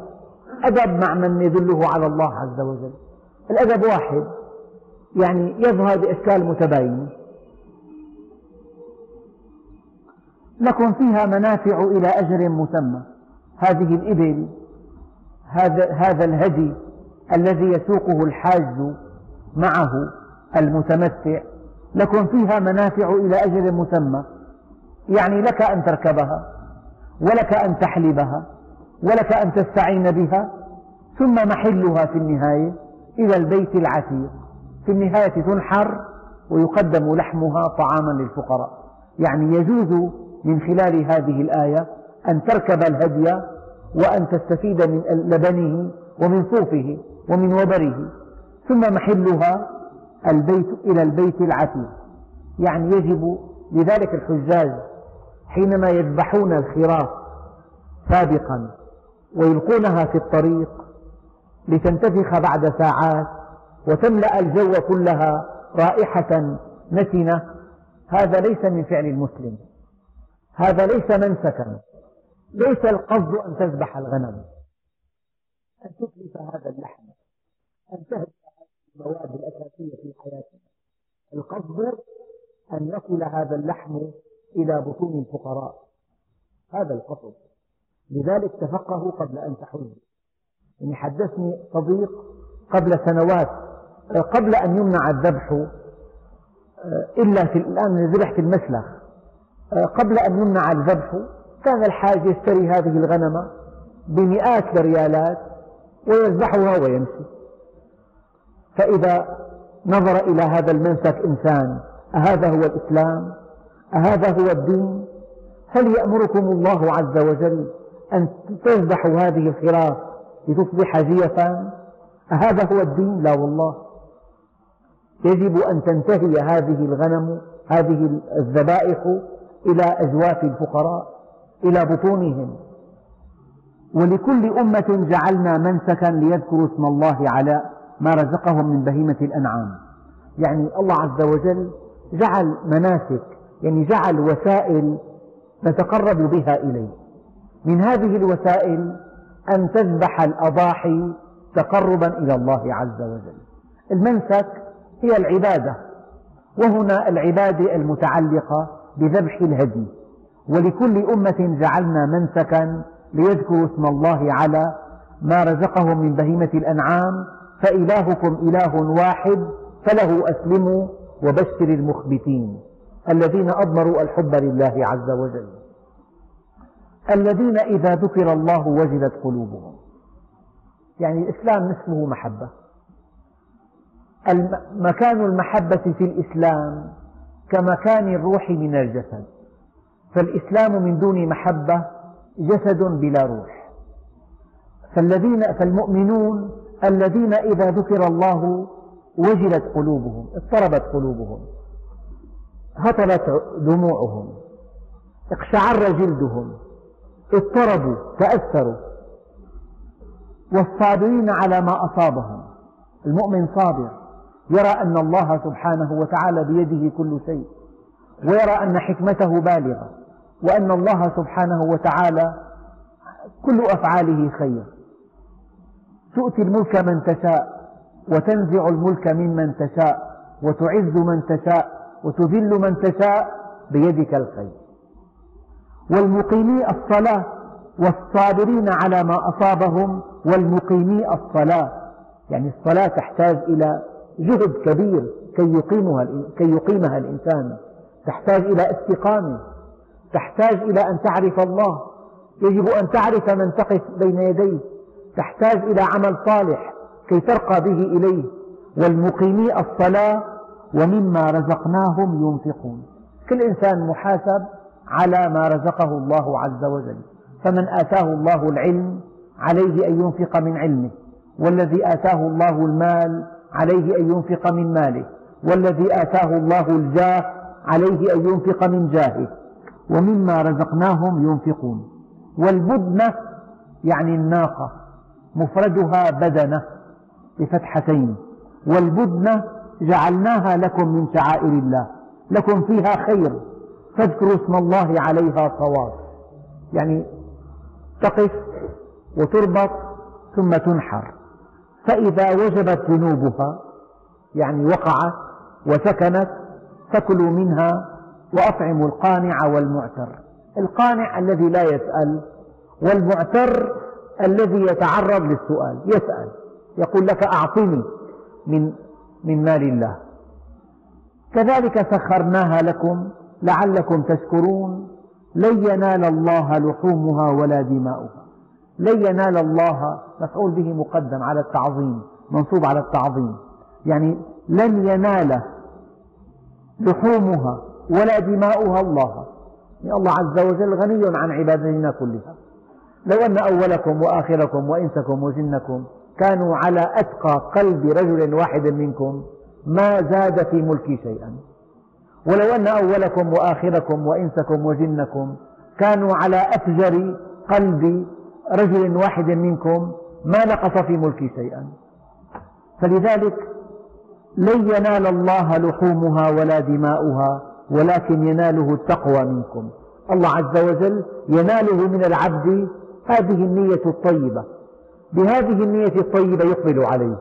أدب مع من يدله على الله عز وجل. الأدب واحد يعني يظهر بأشكال متباينة لكم فيها منافع إلى أجر مسمى. هذه الإبل هذا, هذا الهدي الذي يسوقه الحاج معه المتمتع. لكم فيها منافع إلى أجل مسمى. يعني لك أن تركبها ولك أن تحلبها ولك أن تستعين بها ثم محلها في النهاية. إلى البيت العتيق. في النهاية تنحر ويقدم لحمها طعاما للفقراء. يعني يجوز من خلال هذه الآية أن تركب الهدي وأن تستفيد من لبنه ومن صوفه ومن وبره. ثم محلها البيت إلى البيت العتيق. يعني يجب لذلك الحجاج حينما يذبحون الخراف سابقا ويلقونها في الطريق لتنتفخ بعد ساعات وتملأ الجو كلها رائحة نتنة هذا ليس من فعل المسلم. هذا ليس منسكا. ليس القصد أن تذبح الغنم. أن تتلف هذا اللحم. أن هذه المواد الأساسية في حياتنا القصد أن يصل هذا اللحم إلى بطون الفقراء. هذا القصد. لذلك تفقهوا قبل أن تحجوا يعني حدثني صديق قبل سنوات قبل أن يمنع الذبح إلا في الآن الذبح في المسلخ. قبل أن يمنع الذبح كان الحاج يشتري هذه الغنم بمئات الريالات ويذبحها ويمشي. فإذا نظر إلى هذا المنسك إنسان أهذا هو الإسلام؟ أهذا هو الدين؟ هل يأمركم الله عز وجل أن تذبحوا هذه الخراف لتصبح جيفا أهذا هو الدين؟ لا والله. يجب أن تنتهي هذه الغنم هذه الذبائح إلى أجواف الفقراء إلى بطونهم. ولكل أمة جعلنا منسكا ليذكروا اسم الله على ما رزقهم من بهيمة الأنعام. يعني الله عز وجل جعل مناسك يعني جعل وسائل نتقرب بها إليه. من هذه الوسائل أن تذبح الأضاحي تقربا إلى الله عز وجل. المنسك هي العبادة وهنا العبادة المتعلقة بذبح الهدي. ولكل أمة جعلنا منسكا ليذكروا اسم الله على ما رزقهم من بهيمة الأنعام فإلهكم إله واحد فله أسلموا وبشر المخبتين الذين أضمروا الحب لله عز وجل. الذين إذا ذكر الله وجلت قلوبهم. يعني الإسلام نسمه محبة. مكان المحبة في الإسلام كمكان الروح من الجسد. فالإسلام من دون محبة جسد بلا روح. فالذين فالمؤمنون الذين إذا ذكر الله وجلت قلوبهم اضطربت قلوبهم هطلت دموعهم اقشعر جلدهم اضطربوا تأثروا. والصابرين على ما أصابهم. المؤمن صابر يرى أن الله سبحانه وتعالى بيده كل شيء ويرى أن حكمته بالغة وأن الله سبحانه وتعالى كل أفعاله خير. تؤتي الملك من تشاء وتنزع الملك ممن تشاء وتعز من تشاء وتذل من تشاء بيدك الخير. والمقيمي الصلاة والصابرين على ما أصابهم والمقيمي الصلاة. يعني الصلاة تحتاج إلى جهد كبير كي يقيمها, كي يقيمها الإنسان. تحتاج إلى استقامة. تحتاج إلى أن تعرف الله. يجب أن تعرف من تقف بين يديه. تحتاج إلى عمل صالح كي ترقى به إليه. والمقيمي الصلاة ومما رزقناهم ينفقون. كل إنسان محاسب على ما رزقه الله عز وجل. فمن آتاه الله العلم عليه أن ينفق من علمه والذي آتاه الله المال عليه أن ينفق من ماله والذي آتاه الله الجاه عليه أن ينفق من جاهه. ومما رزقناهم ينفقون. والبدنة يعني الناقة مفردها بدنة بفتحتين. والبدنة جعلناها لكم من شعائر الله لكم فيها خير. فاذكروا اسم الله عليها صواب. يعني تقف وتربط ثم تنحر. فإذا وجبت ذنوبها يعني وقعت وسكنت فكلوا منها وأطعموا القانع والمعتر. القانع الذي لا يسأل والمعتر الذي يتعرض للسؤال. يسأل. يقول لك أعطني من من مال الله. كذلك سخرناها لكم لعلكم تشكرون لن ينال الله لحومها ولا دماؤها. لن ينال الله مفعول به مقدم على التعظيم منصوب على التعظيم. يعني لن ينال لحومها ولا دماؤها الله. يعني الله عز وجل غني عن عبادتنا كلها. لو أن أولكم وآخركم وإنسكم وجنكم كانوا على أتقى قلب رجل واحد منكم ما زاد في ملكي شيئا. ولو أن أولكم وآخركم وإنسكم وجنكم كانوا على أفجر قلب رجل واحد منكم ما نقص في ملكي شيئا. فلذلك لن ينال الله لحومها ولا دماؤها ولكن يناله التقوى منكم. الله عز وجل يناله من العبد هذه النية الطيبة. بهذه النية الطيبة يقبل عليه.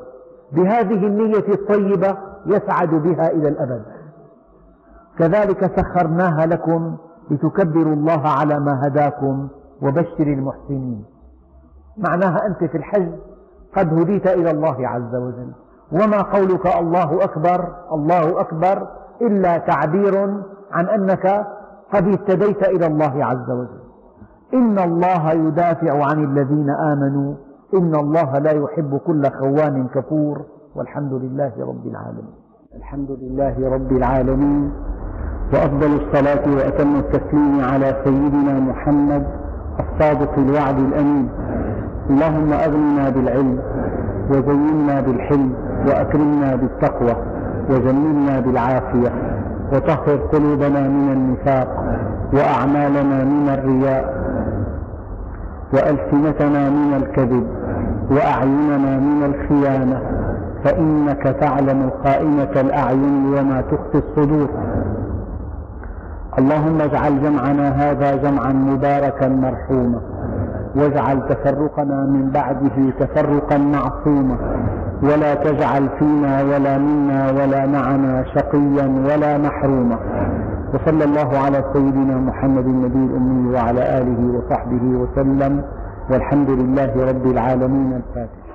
بهذه النية الطيبة يسعد بها إلى الأبد. كذلك سخرناها لكم لتكبروا الله على ما هداكم وبشر المحسنين. معناها أنت في الحج قد هديت إلى الله عز وجل. وما قولك الله أكبر الله أكبر إلا تعبير عن أنك قد اهتديت إلى الله عز وجل. إن الله يدافع عن الذين آمنوا إن الله لا يحب كل خوان كفور والحمد لله رب العالمين. الحمد لله رب العالمين. وأفضل الصلاة وأتم التسليم على سيدنا محمد الصادق الوعد الأمين. اللهم أغننا بالعلم وزينا بالحلم وأكرمنا بالتقوى وجملنا بالعافية وطهر قلوبنا من النفاق وأعمالنا من الرياء وألسنتنا من الكذب وأعيننا من الخيانة فإنك تعلم خائنة الأعين وما تخفي الصدور. اللهم اجعل جمعنا هذا جمعا مباركا مرحوما. واجعل تفرقنا من بعده تفرقا معصوما. ولا تجعل فينا ولا منا ولا معنا شقيا ولا محروما. وصلى الله على سيدنا محمد النبي الأمي وعلى آله وصحبه وسلم. والحمد لله رب العالمين. الفاتح.